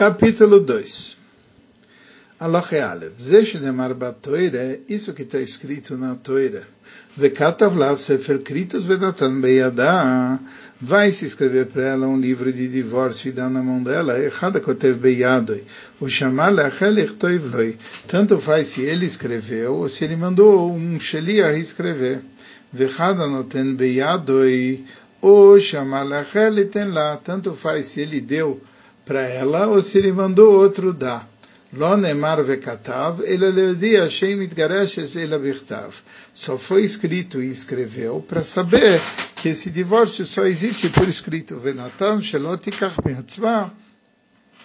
Capítulo 2 Aloche Alev. Zeshnemar Batoire, isso que está escrito na Toira. Vekatav Lav Sefer Kritos Vedatan Beyadá. Vai se escrever para ela um livro de divórcio e dar na mão dela. Echada Kotev Beyadoi. O chamar Lechel Echtoivloi. Tanto faz se ele escreveu ou se ele mandou um Sheliah escrever. Vechada Noten Beyadoi. O chamar lá. Tanto faz se ele deu para ela ou se ele mandou outro dar. Lo. Só foi escrito e escreveu para saber que esse divórcio só existe por escrito. Venatan.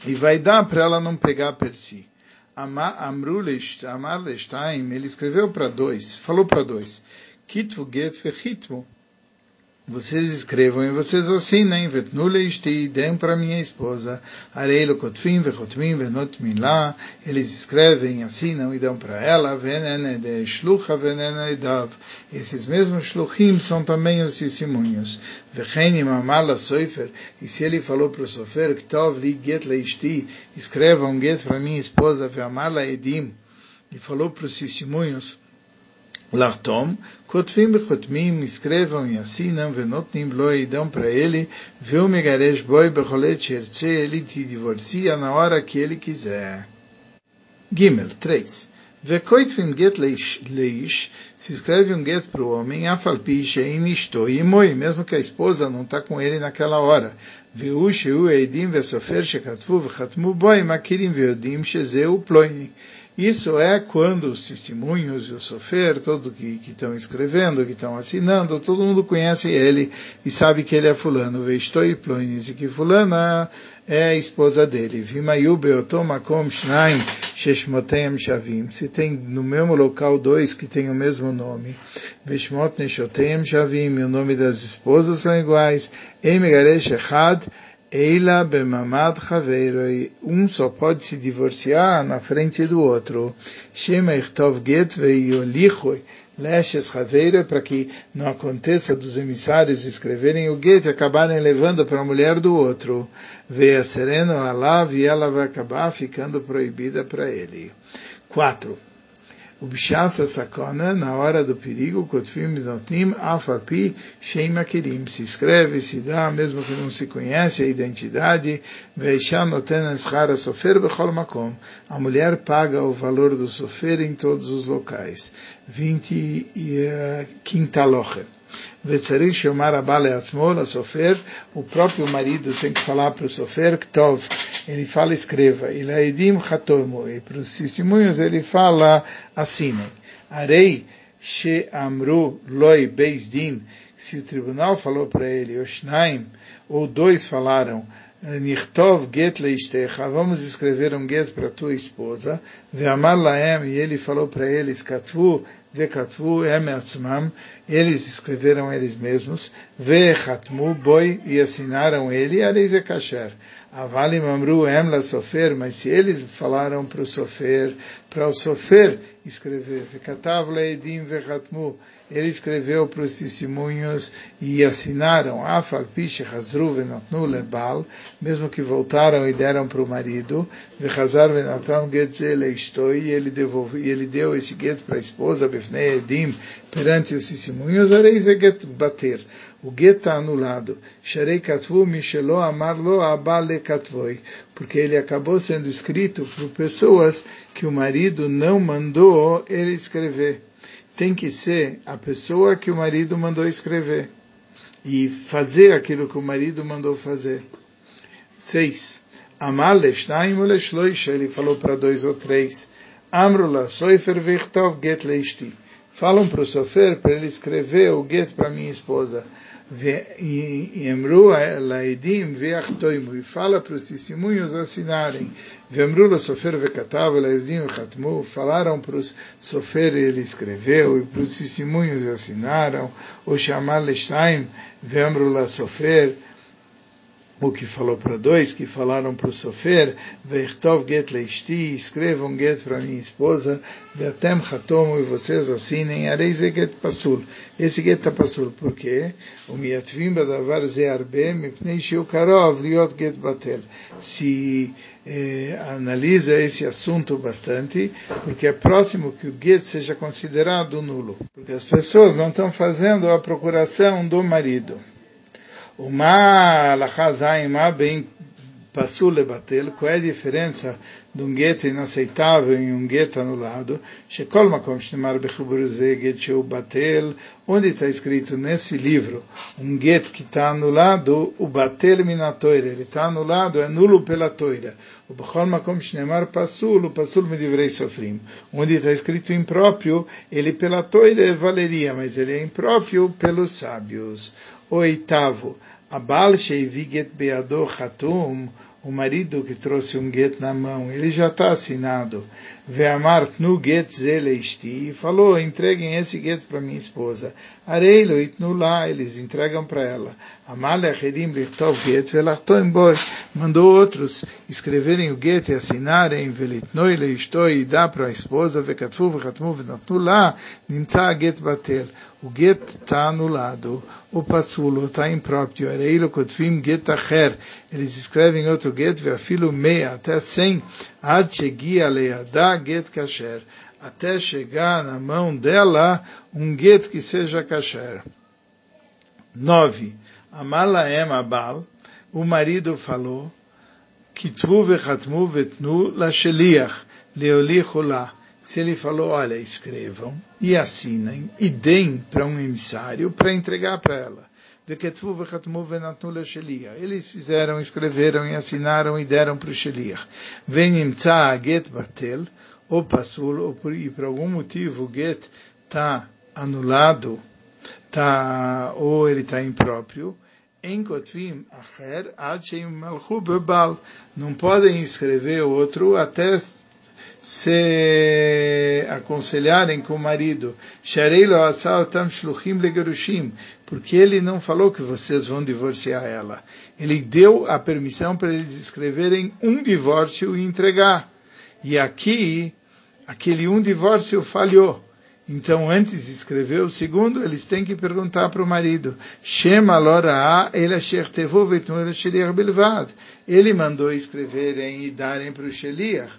E vai dar para ela não pegar per si. Amar Leshtaim, ele escreveu para dois, falou para dois. Get vocês escrevam e vocês assinem, vetnule isti, deem para minha esposa, areilo kotfim vechotmim venotmin lá, eles escrevem, assinam e dão para ela, venene de shlucha venene dav, esses mesmos shluchim são também os testemunhos, vechenim amala soifer, e se ele falou para o sofer, ktov li get leisti, escreva um get para minha esposa, veamala edim, e falou para os testemunhos, Lartom, Kotfim Bechotmim, escrevam e assinam, Venotnim lo e dão para ele, Viu Megaresh Boi Becholet Shertze, ele te divorcia na hora que ele quiser. Gimel, 3. Vekoitvim get leish, se escreve um get para o homem, afalpi shein ishto imoi, mesmo que a esposa não está com ele naquela hora. Viu sheu eidim vesofer shekatvu vechatmu boi makirim veodim shezeu ploini. Isso é quando os testemunhos e o sofer, todos que, estão escrevendo, que estão assinando, todo mundo conhece ele e sabe que ele é fulano. Veistoi plonis, e que fulana é a esposa dele. Vimayu beotomakom shnaim sheshmotem shavim. Se tem no mesmo local dois que têm o mesmo nome. Veshmot neshotem shavim, e o nome das esposas são iguais. Emigaresh echad Eila bemamad chaveiroi. Um só pode se divorciar na frente do outro. Shema ichtov get veiolichoi. Leshes chaveiroi, para que não aconteça dos emissários escreverem o get e acabarem levando para a mulher do outro. Veia sereno alav e ela vai acabar ficando proibida para ele. 4. O bichasa sakona, na hora do perigo, kotfim notim afapi sheima kirim. Se escreve, se dá, mesmo que não se conhece a identidade, veisha noten eschara sofer bechol makom. A mulher paga o valor do sofer em todos os locais. 20 uh, quintaloche. וצריך שיאמר הבא לעצמו, לסופר, o próprio marido tem que falar para o sofer, Ktov, ele fala escreva, e laidim chatomo, e para os testemunhos ele fala assinem. Arei she amru loi din se o tribunal falou para ele, Oshnaim, ou dois falaram, Nichtov get leishtecha, vamos escrever um get para tua esposa, ve'amar laem, e ele falou para eles, katvu vekatvu em atzmam, eles escreveram eles mesmos, vechatmu boi, e assinaram ele, areis e kasher. Avalim amru em la sofer, mas se eles falaram para o sofer, para o sofer escrever, vekatav leedim vechatmu, ele escreveu para os testemunhos e assinaram, Afal Pish Hazru Venatnu Lebal, mesmo que voltaram e deram para o marido, Vechazar Venatan Getze Leistoi, e ele devolveu, e ele deu esse get para a esposa, Befnei Edim, perante os testemunhos, Areis get bater. O get está anulado. Sharei Katvu Mishelo Amar Lo Abale Katvoi, porque ele acabou sendo escrito por pessoas que o marido não mandou ele escrever tem que ser a pessoa que o marido mandou escrever e fazer aquilo que o marido mandou fazer. Seis. Amar leshnaim ele falou para dois ou três. Amrula soifer vichtov get leisti. Falam para o sofer para ele escrever o get para minha esposa. Emru laidim veachtoimu. E fala para os testemunhos assinarem. Vemru sofer vekatav laidim vechatmu. Falaram para os sofer ele escreveu. E para os testemunhos assinaram. O chamar leshtaim. Vemru sofer. O que falou para dois, que falaram para o Sofer, Vertov get leishti, escrevam get para minha esposa, Vetem chatomu, e vocês assinem, Areize get pasul. Esse get está pasul, por quê? O miatvim badavar ze arbe, mipnei shiu karov, liot get batel. Se eh, analisa esse assunto bastante, porque é próximo que o get seja considerado nulo. Porque as pessoas não estão fazendo a procuração do marido. Alachazai, uma bem passou lebatel, qual é a diferença de um gueto inaceitável e um gueto anulado? Shekol makom shnemar bechuburuze get sheu batel, onde está escrito nesse livro, um gueto que está anulado, o batel minatoira, ele está anulado, é nulo pela toira. O bechol makom shnemar pasul, o pasul medivrei sofrim. Onde está escrito impróprio, ele pela toira valeria, mas ele é impróprio pelos sábios. Oitavo, Abal Sheiviget Beador Hatum, o marido que trouxe um get na mão, ele já está assinado. Ve'amar nu get zeleisti, falou, entreguem esse get para minha esposa. Areilo itnu lá, eles entregam para ela. Amale achedim lichtov get velachtoim boi, mandou outros escreverem o get e assinarem, velitnoi leistoi, e dá para a esposa, vekatfu vekatmu venatnu lá, nimtza get batel. O get está anulado, o passulo está impróprio, areilo kotvim get acher, eles escrevem outro get, veafilo meia, até cem, get kasher, até chegar na mão dela um get que seja kasher. Nove, amar laem abal, o marido falou, kitvu vechatmu vetnu la sheliach. Se ele falou, olha, escrevam e assinem e deem para um emissário para entregar para ela. Eles fizeram, escreveram e assinaram e deram para o Sheliach. Venimtza get batel, ou pasul, ou por, e por algum motivo o get está anulado, tá, ou ele está impróprio, Malchu Bebal. Não podem escrever outro até se aconselharem com o marido, porque ele não falou que vocês vão divorciar ela. Ele deu a permissão para eles escreverem um divórcio e entregar. E aqui, aquele um divórcio falhou. Então, antes de escrever o segundo, eles têm que perguntar para o marido: lora Ele mandou escreverem e darem para o Sheliach.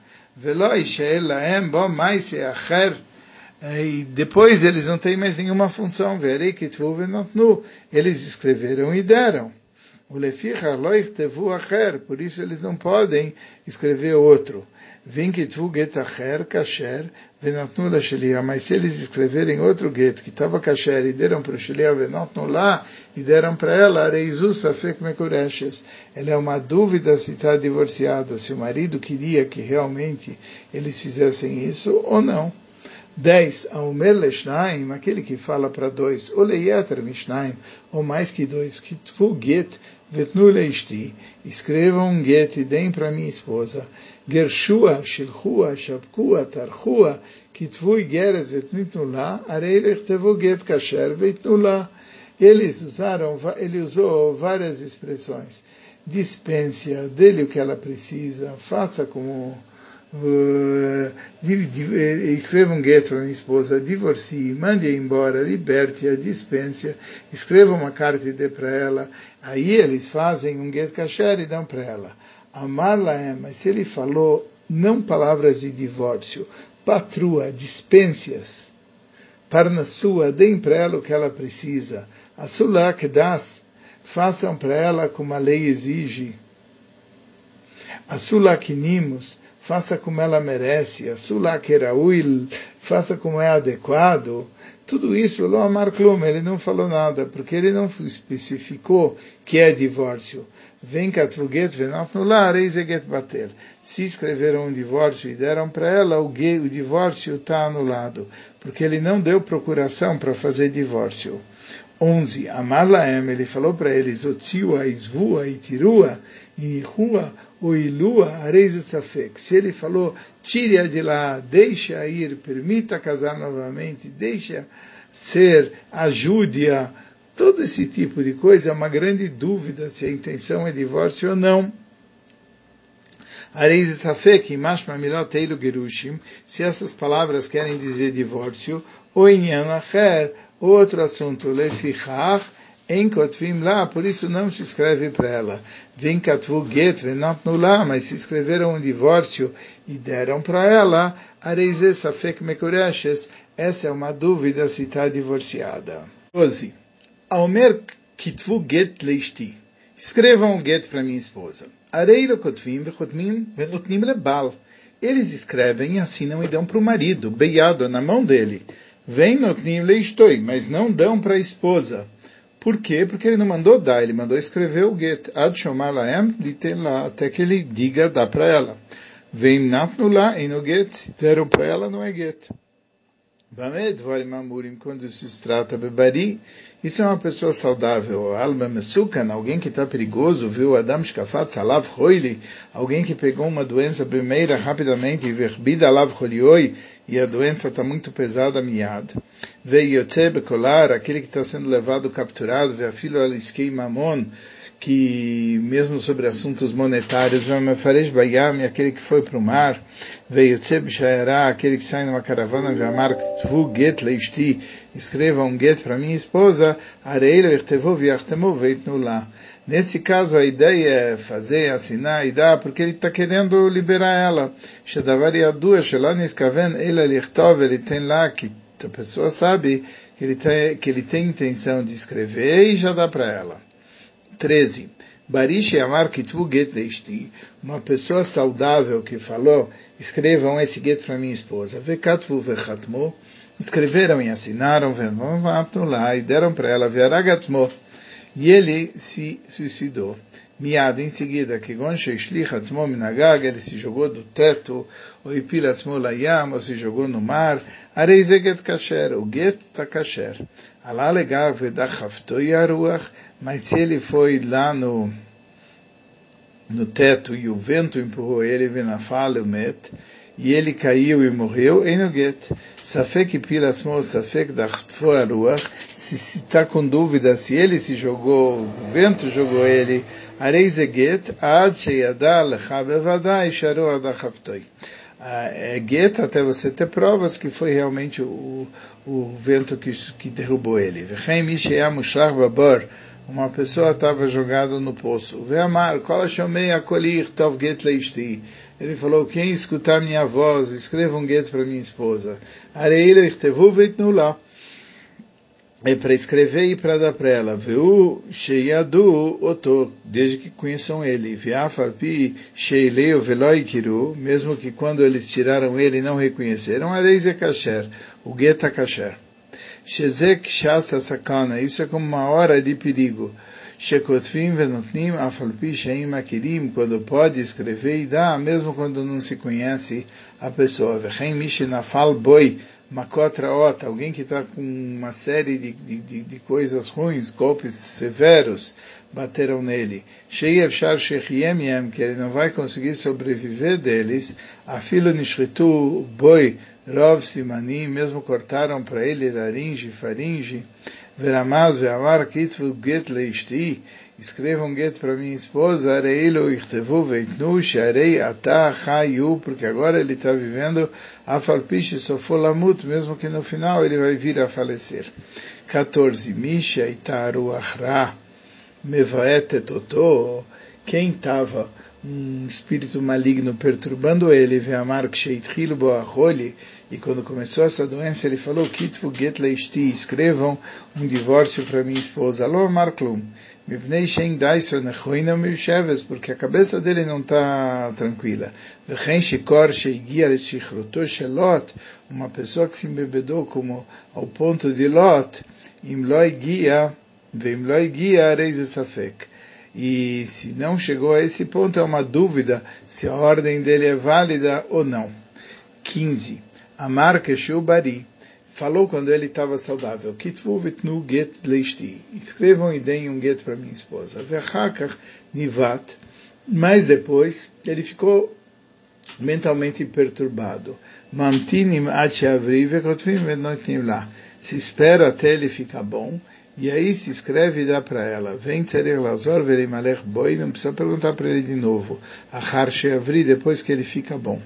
E depois eles não têm mais nenhuma função. Eles escreveram e deram. Por isso eles não podem escrever outro. Tu get acher kasher venatnu la shelia. Mas se eles escreverem outro get que estava kasher e deram para o shelia venatnu lá e deram para ela reizu safek mekureshes. Ela é uma dúvida se está divorciada, se o marido queria que realmente eles fizessem isso ou não. 10. Aumer leshnaim, aquele que fala para dois, ou leieter mishnaim, ou mais que dois, que tu get vetnu leishti, escrevam um get e deem para minha esposa. Gershua, Shilchua, Shabkua, Tarchua, Kitvui Geres Vetnitnula, Areilech Tevu Get Kasher Vetnula. Eles usaram, ele usou várias expressões. Dispensa, dele o que ela precisa, faça como Uh, escreva um get para minha esposa, divorcie, mande-a embora, liberte-a, dispense escreva uma carta e dê para ela. Aí eles fazem um get kasher e dão para ela. Amar Laem, mas se ele falou não palavras de divórcio, patrua, dispências, parnassua, deem para ela o que ela precisa, a que das, façam para ela como a lei exige, a que nimos, faça como ela merece, a que rauil, faça como é adequado, tudo isso, o Amar Klum, ele não falou nada, porque ele não especificou que é divórcio. Vem katvuget venatnular, get bater. Se escreveram um divórcio e deram para ela, o, gay, o divórcio está anulado, porque ele não deu procuração para fazer divórcio. 11. Amar Laem, ele falou para eles, Otiua, Isvua, Itirua, Inihua, Oilua, Areiza Safek. Se ele falou, tire-a de lá, deixa ir, permita casar novamente, deixa ser, ajude-a Todo esse tipo de coisa é uma grande dúvida se a intenção é divórcio ou não. Se essas palavras querem dizer divórcio, ou em outro assunto, lefichach, em Kotvim lá, por isso não se escreve para ela. Vem Katvu Get, Venatnu lá, mas se escreveram um divórcio e deram para ela, Areize Safek Mekureshes, essa é uma dúvida se está divorciada. 12. Aomer Kitvu Get Leishti. Escrevam um get para minha esposa. Areilo Kotvim Vechotmim Venotnim Lebal. Eles escrevem e assinam e dão para o marido, beiado na mão dele. Vem Notnim Leishtoi, mas não dão para a esposa. Por quê? Porque ele não mandou dar, ele mandou escrever o get. Ad shomar laem, até que ele diga, dá para ela. Vem natnu lá, e no se deram para ela, não é get. Quando se trata bebari, isso é uma pessoa saudável. Alma mesukan, alguém que está perigoso, viu? Adam shkafat salav roili, alguém que pegou uma doença primeira rapidamente verbida alav rolioi, e a doença está muito pesada, miad. Veiotze bekolar, aquele que está sendo levado, capturado, veafilo aliskei mamon, que mesmo sobre assuntos monetários, Vemefaresh Bayam, aquele que foi para o mar, Veiotze Bishayara, aquele que sai numa caravana, Veamar Tvu Get Leishti, escreva um get para minha esposa, Areilo Irtevu Viachtemu Veitnu lá. Nesse caso, a ideia é fazer, assinar e dar, porque ele está querendo liberar ela. ele tem lá, que a pessoa sabe que ele, tem, que ele tem intenção de escrever e já dá para ela. 13. Barishi Amar Kitvu Get Leishti, uma pessoa saudável que falou, escrevam esse get para minha esposa. Vekatvu Vechatmo, escreveram e assinaram, lá e deram para ela, Veragatzmo, e ele se suicidou. Miad, em seguida, que ele se jogou do teto, ou Ipilatzmo Layam, ou se jogou no mar, Areizeget Kasher, o get está kasher. Alá legal, mas se ele foi lá no, no teto e o vento empurrou ele, met, e ele caiu e morreu, em no get. Safek Pilasmo, Safek se está com dúvida se ele se jogou, o vento jogou ele, Arei Zeget, Ad Sheyadá Lecha Bevadá Isharu Adachaftoi. É get até você ter provas que foi realmente o, o vento que, que derrubou ele. Uma pessoa estava jogada no poço. Get. Ele falou, quem escutar minha voz, escreva um get para minha esposa. Areilo irtevu veitnu é para escrever e para dar para ela. Veu sheyadu oto, desde que conheçam ele. Viafalpi sheileu veloikiru, mesmo que quando eles tiraram ele não reconheceram. Areis kasher, o gueta kasher. Shezek shasa sakana, isso é como uma hora de perigo. Shekotvim venotnim afalpi sheim akirim, quando pode escrever e dar, mesmo quando não se conhece a pessoa. Vechem mishinafal boi, Makotraot, alguém que está com uma série de, de, de, coisas ruins, golpes severos, bateram nele. Sheyev Shar Shechiem, que ele não vai conseguir sobreviver deles. Afilo Nishritu Boi Rov Simani, mesmo cortaram para ele laringe, faringe. Veramaz Veamar Kitvu Get Leishti, escrevam get para minha esposa, Areilo Irtevu Veitnu, Sharei Ata Chayu, porque agora ele está vivendo a Falpiche Sofolamut, mesmo que no final ele vai vir a falecer. 14. Misha Itaru Achra Mevaete Totó, quem estava um espírito maligno perturbando ele, Veamar Ksheitchilu Boacholi, e quando começou essa doença, ele falou, Kitvu Get Leishti, escrevam um divórcio para minha esposa. Alô, Marklum porque a cabeça dele não está tranquila. Uma pessoa que se embebedou como ao ponto de Lot, e se não chegou a esse ponto, é uma dúvida se a ordem dele é válida ou não. 15. Amar Keshubari falou quando ele estava saudável. Kitvu vitnu get leishti. Escrevam e deem um get para minha esposa. Vechakach nivat. Mas depois ele ficou mentalmente perturbado. Mamtinim ad vekotvim venotim lá. Se espera até ele ficar bom E aí se escreve e dá para ela. Vem Tzerer Lazor Velimalech Boi, não precisa perguntar para ele de novo. Achar Sheavri, depois que ele fica bom.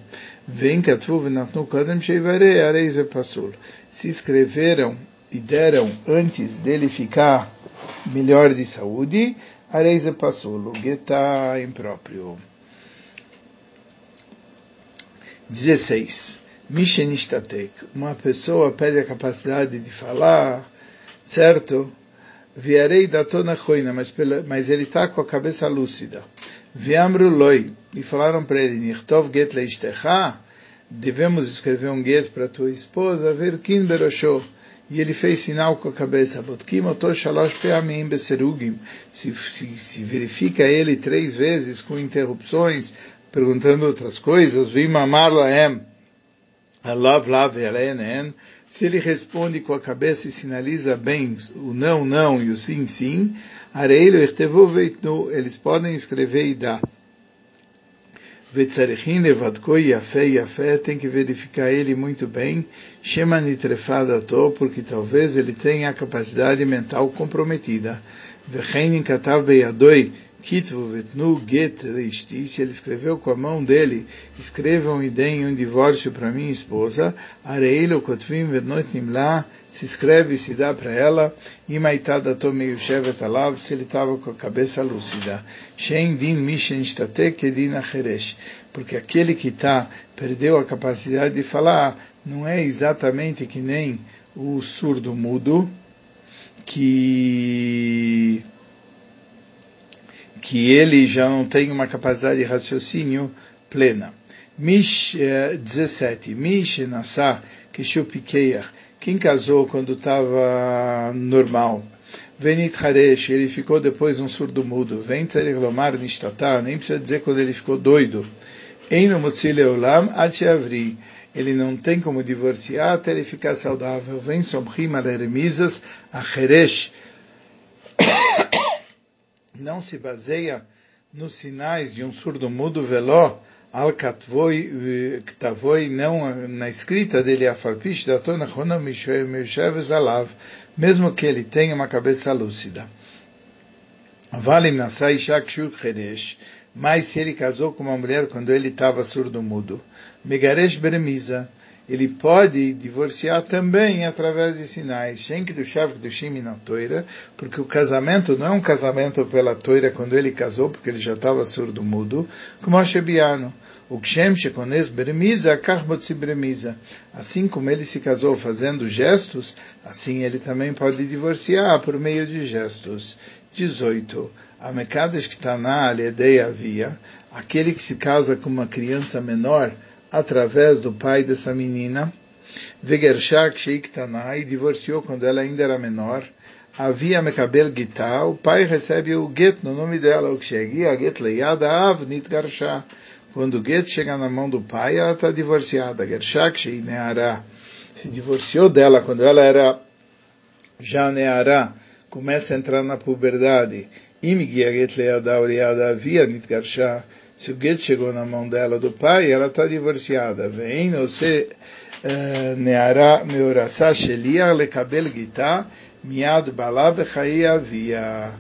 Vem Katvu Venatnu Kodem Sheivare Areize Pasul. Se escreveram e deram antes dele ficar melhor de saúde, Areize Pasul, o Geta impróprio. 16. Mishenishtatek. Uma pessoa perde a capacidade de falar, certo? Viarei da tona choina, mas, mas ele está com a cabeça lúcida. Viamru loi, e falaram para ele, Nichtov get leishtecha, devemos escrever um get para tua esposa, ver berosho. E ele fez sinal com a cabeça, Botkim otor shalosh peamim beserugim. Se, se, se verifica ele três vezes com interrupções, perguntando outras coisas, vim amar laem, alav lav se ele responde com a cabeça e sinaliza bem o não, não e o sim, sim, areilo eles podem escrever e dar. Yafé yafé, tem que verificar ele muito bem, shema nitrefadato, porque talvez ele tenha a capacidade mental comprometida. Vechein katav beyadoi, Kitvu vetnu get reishti, se ele escreveu com a mão dele, escrevam e deem um divórcio para minha esposa, areilo kotvim vetnoitnim lá, se escreve e se dá para ela, imaitada tomei shevet alav, se ele estava com a cabeça lúcida. Shen din mishen shtatek din acheresh, porque aquele que está, perdeu a capacidade de falar, não é exatamente que nem o surdo mudo, que que ele já não tem uma capacidade de raciocínio plena. Mish 17. Mish Nassah Kishupikeach. Quem casou quando estava normal? Venit Haresh, ele ficou depois um surdo mudo. Vem Tzarech Lomar nem precisa dizer quando ele ficou doido. Eino Motzile Olam Avri. Ele não tem como divorciar até ele ficar saudável. Vem Somchim Aleremizas Acheresh não se baseia nos sinais de um surdo-mudo veló, al ktavoi, não na escrita dele, a farpish da tona alav, mesmo que ele tenha uma cabeça lúcida. Valim nasai shakshur cheresh, mas se ele casou com uma mulher quando ele estava surdo-mudo, megaresh beremiza, ele pode divorciar também através de sinais. Shenk do Shav do Shimi na Toira, porque o casamento não é um casamento pela Toira quando ele casou, porque ele já estava surdo mudo, como a Shebiano. O Kshem Shekones Beremiza, Karmotzi Beremiza. Assim como ele se casou fazendo gestos, assim ele também pode divorciar por meio de gestos. 18. A Mekadesh que está na Aledeia Via, aquele que se casa com uma criança menor, através do pai dessa menina, Vegershak Sheik Tanai, divorciou quando ela ainda era menor, havia Mekabel Gita, o pai recebe o get no nome dela, o que chega, get leiada av nit garsha. Quando o get chega na mão do pai, ela está divorciada. Gershak Shei Neara se divorciou dela quando ela era já Neara, começa a entrar na puberdade. Imigia get leiada havia nit garsha se o get chegou na mão dela do pai, ela está divorciada. Vem, você eh, neara meorasa shelia lekabel gita miad bala bechai avia.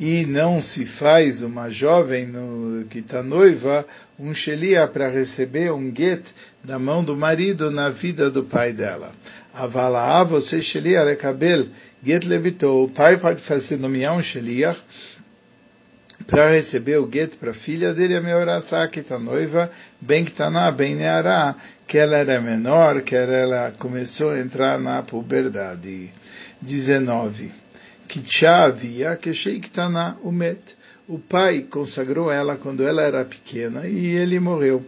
E não se faz uma jovem no, que está noiva um shelia para receber um get da mão do marido na vida do pai dela. Avala você shelia lekabel get levitou. O pai pode fazer nomear um sheliach para receber o gueto para a filha dele, a Meorasá, que está noiva, bem que está na bem neará, que ela era menor, que ela começou a entrar na puberdade. 19. Que havia que na o met. O pai consagrou ela quando ela era pequena e ele morreu.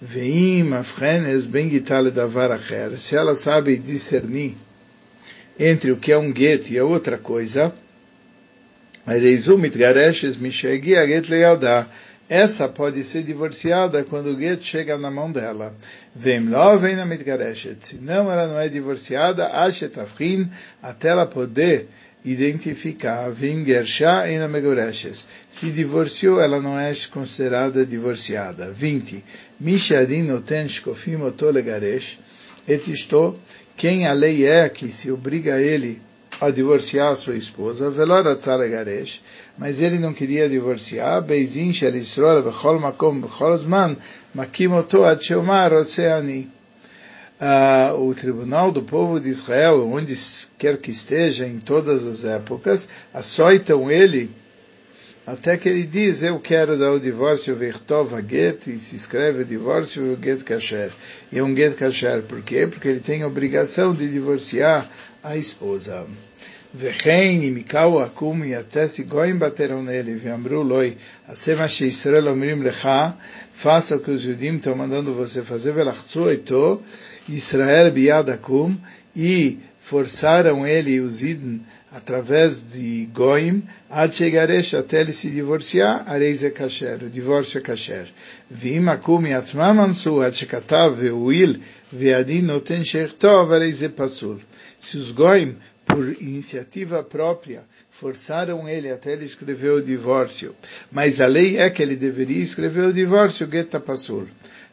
Veim afrenes ben gitale da varacher. Se ela sabe discernir entre o que é um gueto e a outra coisa, essa pode ser divorciada quando o get chega na mão dela. Vem lá, vem na mitgareshet. Se não, ela não é divorciada, até ela poder identificar. Vem gersha e na megoreshes. Se divorciou, ela não é considerada divorciada. 20. Mishadin noten shkofim otolegaresh. Et isto, quem a lei é que se obriga a ele a divorciar a sua esposa, velora garesh, mas ele não queria divorciar, beizin shel Yisrael bechol makom bechol zman, makim oto ad sheomar oceani. Uh, o tribunal do povo de Israel, onde quer que esteja em todas as épocas, açoitam ele até que ele diz, eu quero dar o divórcio Vertov Get, e se escreve o divórcio Get Kasher. E é um Get Kasher, por quê? Porque ele tem a obrigação de divorciar a esposa. וכן אם יקראו עקום יתס גויים bateram nele ואמרו לוי, עשה מה שישראל אומרים לך, faça o que os judim estão mandando você fazer, ולחצו איתו, Israel biad akum, e forçaram ele, os idn, através de goim, ad chegaresh, até ele se divorciar, areis é kasher, o divórcio é kasher. Vim akum yatzmam ansu, ad shekatav ve'uil, ve'adin noten shechtov, areis é pasul. Se os goim por iniciativa própria, forçaram ele até ele escrever o divórcio. Mas a lei é que ele deveria escrever o divórcio, Geta Pasul.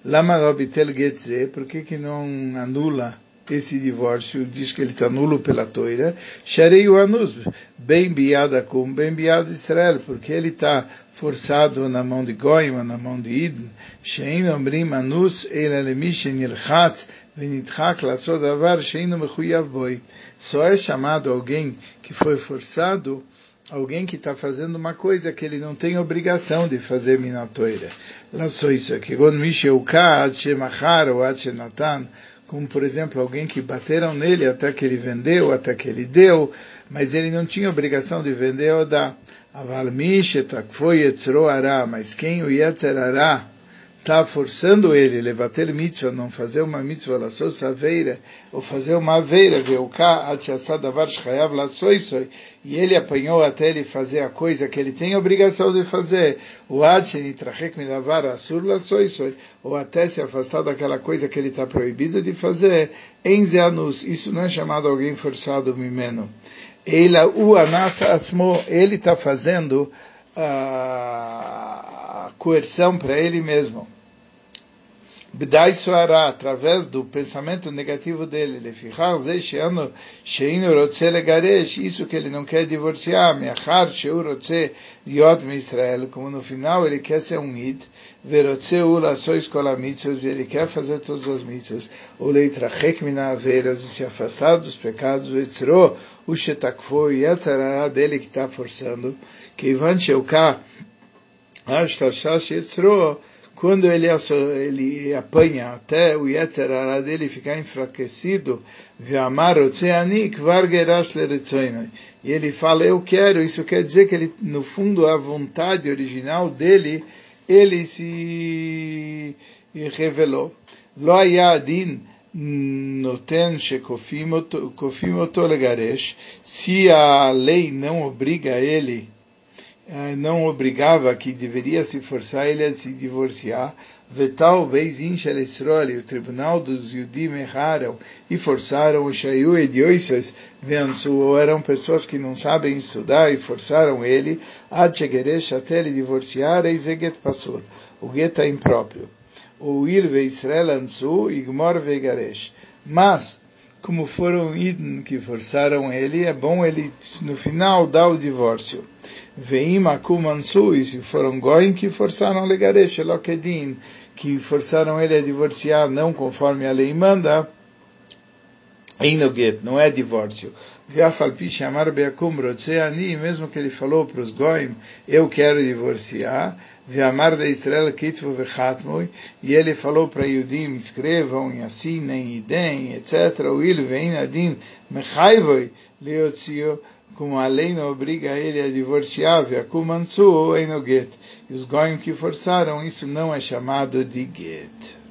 Lama Robitel Getze, por que, que não anula esse divórcio? Diz que ele está nulo pela toira. Sharei o anus, bem biada com bem biada Israel, porque ele está forçado na mão de Goim, na mão de Idn. Shein omrim anus, el alemishen yelchatz, venitchak lasod shein mechuyav boi só é chamado alguém que foi forçado, alguém que está fazendo uma coisa que ele não tem obrigação de fazer minatoira. Só isso aqui. Como, por exemplo, alguém que bateram nele até que ele vendeu, até que ele deu, mas ele não tinha obrigação de vender ou dar. Mas quem o Yetzer está forçando ele, levater mitzvah, não fazer uma mitzvah, laçou saveira, ou fazer uma aveira, veuká, atchassadavar shchayav laçoisoi, e ele apanhou até ele fazer a coisa que ele tem a obrigação de fazer, o adshenitrachek midavar asur laçoisoi, ou até se afastar daquela coisa que ele está proibido de fazer, enzeanus, isso não é chamado alguém forçado mimeno. Ele, o anasa atzmo, ele está fazendo a coerção para ele mesmo. Bdai Suara, através do pensamento negativo dele, Lefichar Ze Sheano Sheino Rotze Legaresh, isso que ele não quer divorciar, Meachar Sheu Rotze Yot Israel, como no final ele quer ser um Id, Verotze Ula Sois Kol mitzvahs, ele quer fazer todas as mitzvahs, o Leitrachek Mina Averas, se afastar dos pecados, o Etzro, o Shetakfo, e a dele que está forçando, que Sheuka, Ashtashash Etzro, quando ele, ele apanha até o Yetzer dele ficar enfraquecido, e ele fala, eu quero, isso quer dizer que ele, no fundo, a vontade original dele, ele se revelou. Lo noten shekofim oto legaresh, se a lei não obriga ele não obrigava que deveria se forçar ele a se divorciar, Vetal Beizin Shel Israel, o tribunal dos Yudim erraram e forçaram o Shayu Edioisos, ou eram pessoas que não sabem estudar e forçaram ele, a Chegeresh até ele divorciar, e Zeget Pasur, o gueta é impróprio. O Ilve Israel Ansu, Igmor Vegaresh. Mas, como foram Idn que forçaram ele, é bom ele, no final, dar o divórcio. Veim akumansu, e se foram goim que forçaram legaresh, lokedin, que forçaram ele a divorciar não conforme a lei manda, Einoget, não é divórcio. Mesmo que ele falou para os goim, eu quero divorciar, Viamar de Israel kitvu vechatmui, e ele falou para Yudim, escrevam e assinem e deem, etc. O il vein adin mechaivoi leotzio, como a lei não obriga ele a divorciar, Viakumansu ou Einoget. E os goim que forçaram, isso não é chamado de get.